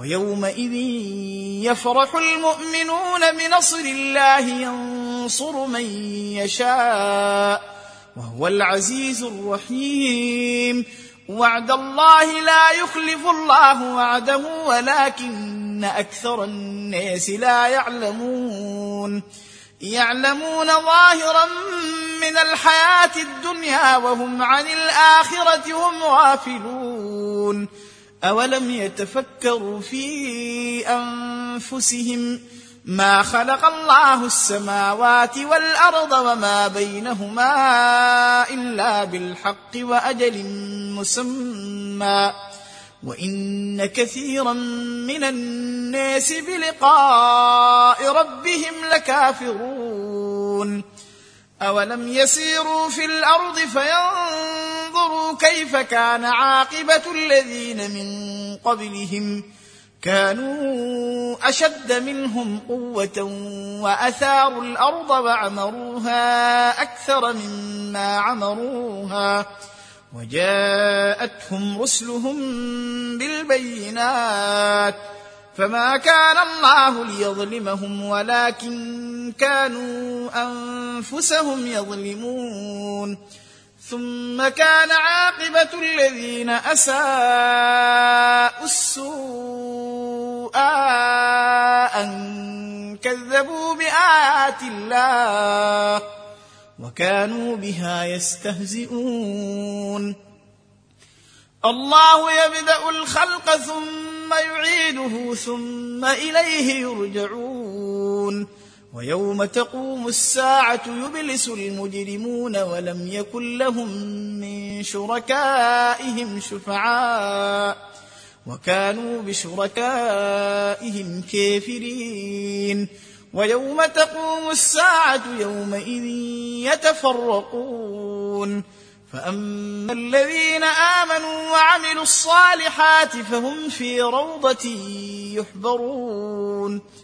ويومئذ يفرح المؤمنون بنصر الله ينصر من يشاء وهو العزيز الرحيم. وعد الله لا يخلف الله وعده ولكن أكثر الناس لا يعلمون. يعلمون ظاهرا من الحياة الدنيا وهم عن الآخرة هم غافلون. أولم يتفكروا في أنفسهم ما خلق الله السماوات والأرض وما بينهما إلا بالحق وأجل مسمى وإن كثيرا من الناس بلقاء ربهم لكافرون أولم يسيروا في الأرض فينظروا كيف كان عاقبة الذين من قبلهم. كانوا أشد منهم قوة وأثاروا الأرض وعمروها أكثر مما عمروها. وجاءتهم رسلهم بالبينات. فما كان الله ليظلمهم ولكن كانوا أنفسهم يظلمون. ثم كان عاقبة الذين أساءوا السوء أن كذبوا بآيات الله وكانوا بها يستهزئون. الله يبدأ الخلق ثم يعيده ثم إليه يرجعون. ويوم تقوم الساعة يبلس المجرمون ولم يكن لهم من شركائهم شفعاء وكانوا بشركائهم كافرين. ويوم تقوم الساعة يومئذ يتفرقون. فأما الذين آمنوا وعملوا الصالحات فهم في روضة يحبرون.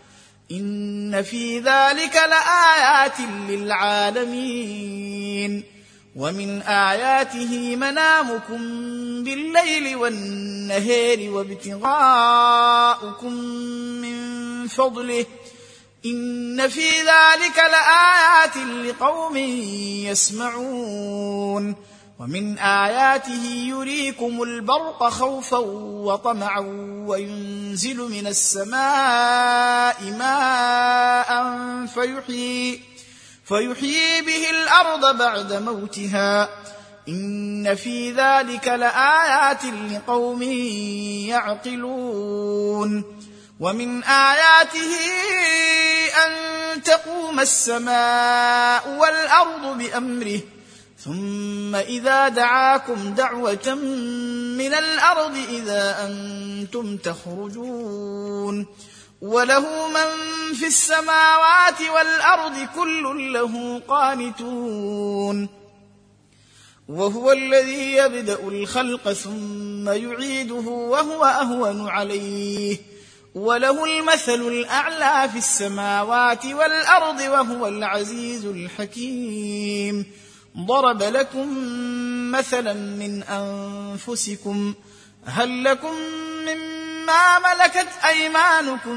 إن في ذلك لآيات للعالمين. ومن آياته منامكم بالليل والنهار وابتغاؤكم من فضله. إن في ذلك لآيات لقوم يسمعون. ومن آياته يريكم البرق خوفا وطمعا وينزل من السماء ماء فيحيي فيحيي به الأرض بعد موتها. إن في ذلك لآيات لقوم يعقلون. ومن آياته أن تقوم السماء والأرض بأمره ثم إذا دعاكم دعوة من الأرض إذا أنتم تخرجون وله من في السماوات والأرض كل له قانتون وهو الذي يبدأ الخلق ثم يعيده وهو أهون عليه وله المثل الأعلى في السماوات والأرض وهو العزيز الحكيم ضرب لكم مثلا من أنفسكم هل لكم مما ملكت أيمانكم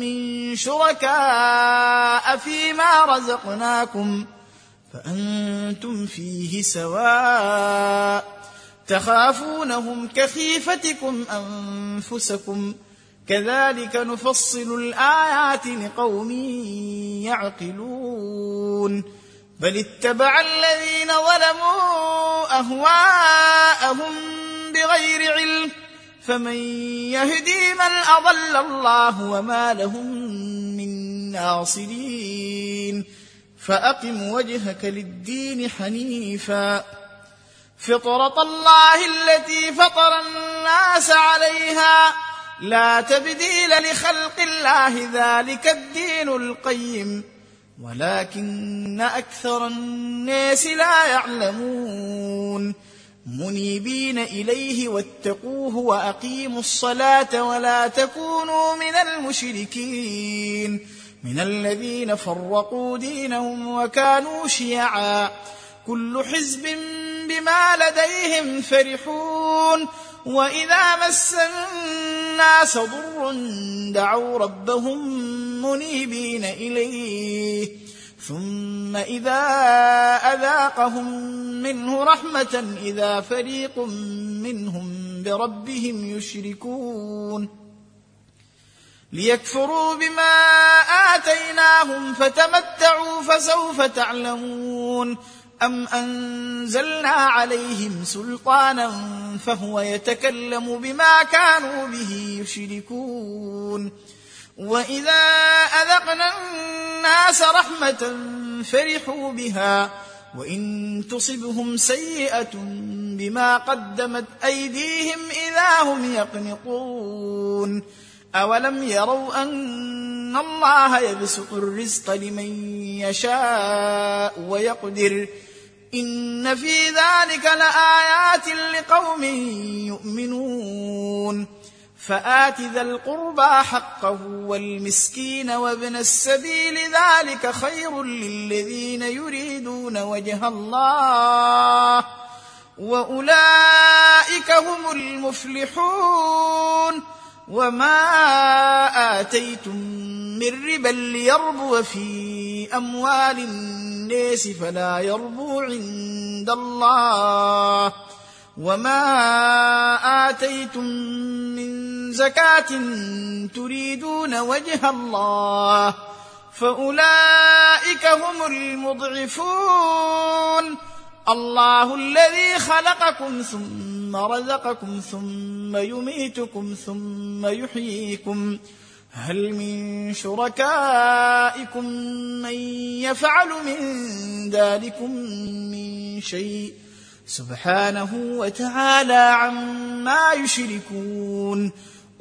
من شركاء فيما رزقناكم فأنتم فيه سواء تخافونهم كخيفتكم أنفسكم كذلك نفصل الآيات لقوم يعقلون بل اتبع الذين ظلموا أهواءهم بغير علم. فمن يهدي من أضل الله وما لهم من ناصرين. فأقم وجهك للدين حنيفا. فطرة الله التي فطر الناس عليها. لا تبديل لخلق الله ذلك الدين القيم. ولكن أكثر الناس لا يعلمون منيبين إليه واتقوه وأقيموا الصلاة ولا تكونوا من المشركين من الذين فرقوا دينهم وكانوا شيعا كل حزب بما لديهم فرحون وإذا مس الناس ضر دعوا ربهم منيبين إليه. ثم إذا أذاقهم منه رحمة إذا فريق منهم بربهم يشركون. ليكفروا بما آتيناهم فتمتعوا فسوف تعلمون. أم أنزلنا عليهم سلطانا فهو يتكلم بما كانوا به يشركون. وإذا أذقنا الناس رحمة فرحوا بها وإن تصبهم سيئة بما قدمت أيديهم إذا هم يقنطون. أولم يروا أن الله يبسط الرزق لمن يشاء ويقدر إن في ذلك لآيات لقوم يؤمنون. فآت ذا القربى حقه والمسكين وابن السبيل ذلك خير للذين يريدون وجه الله وأولئك هم المفلحون وما آتيتم من ربا ليربو في أموال الناس فلا يربو عند الله وما آتيتم زكاة تريدون وجه الله فأولئك هم المضعفون. الله الذي خلقكم ثم رزقكم ثم يميتكم ثم يحييكم. هل من شركائكم من يفعل من ذلكم من شيء؟ سبحانه وتعالى عما يشركون.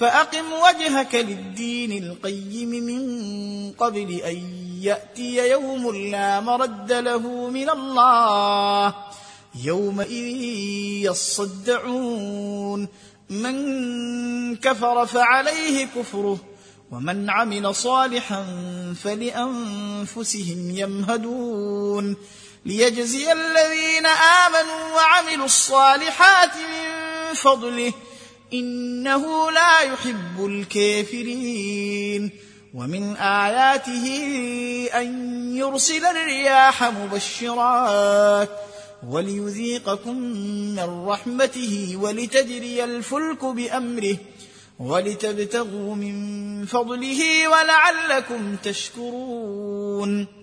فأقم وجهك للدين القيم من قبل أن يأتي يوم لا مرد له من الله. يومئذ يصدعون. من كفر فعليه كفره ومن عمل صالحا فلأنفسهم يمهدون. ليجزي الذين آمنوا وعملوا الصالحات من فضله إنه لا يحب الكافرين. ومن آياته أن يرسل الرياح مبشرات وليذيقكم من رحمته ولتجري الفلك بأمره ولتبتغوا من فضله ولعلكم تشكرون.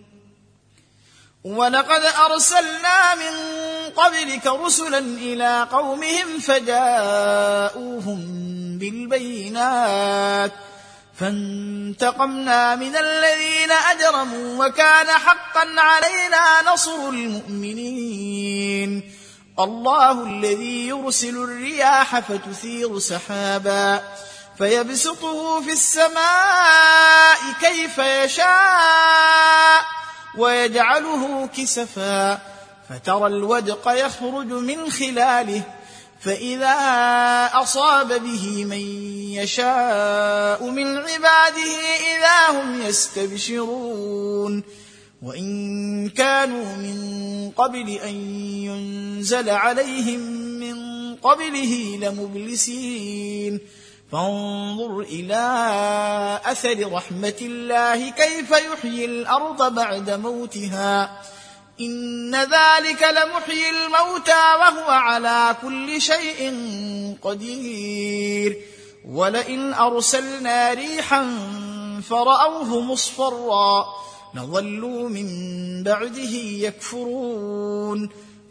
ولقد أرسلنا من قبلك رسلا إلى قومهم فجاءوهم بالبينات فانتقمنا من الذين أجرموا وكان حقا علينا نصر المؤمنين الله الذي يرسل الرياح فتثير سحابا فيبسطه في السماء كيف يشاء ويجعله كسفا فترى الودق يخرج من خلاله فإذا أصاب به من يشاء من عباده إذا هم يستبشرون. وإن كانوا من قبل أن ينزل عليهم من قبله لمبلسين. فانظر إلى أثر رحمة الله كيف يحيي الأرض بعد موتها. إن ذلك لمحيي الموتى وهو على كل شيء قدير. ولئن أرسلنا ريحا فرأوه مصفرا لظلوا من بعده يكفرون.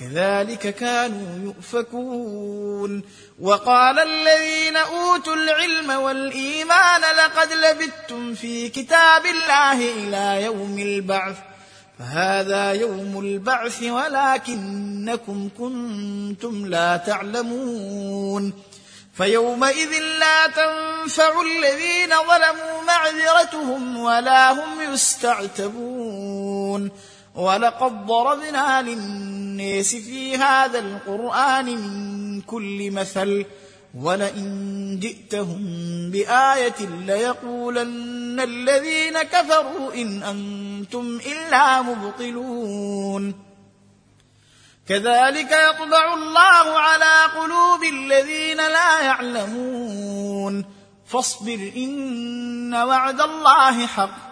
كذلك كانوا يؤفكون. وقال الذين أوتوا العلم والإيمان لقد لبثتم في كتاب الله إلى يوم البعث. فهذا يوم البعث ولكنكم كنتم لا تعلمون. فيومئذ لا تنفع الذين ظلموا معذرتهم ولا هم يستعتبون. ولقد ضربنا للناس في هذا القرآن من كل مثل ولئن جئتهم بآية ليقولن الذين كفروا إن أنتم إلا مبطلون. كذلك يطبع الله على قلوب الذين لا يعلمون. فاصبر إن وعد الله حق.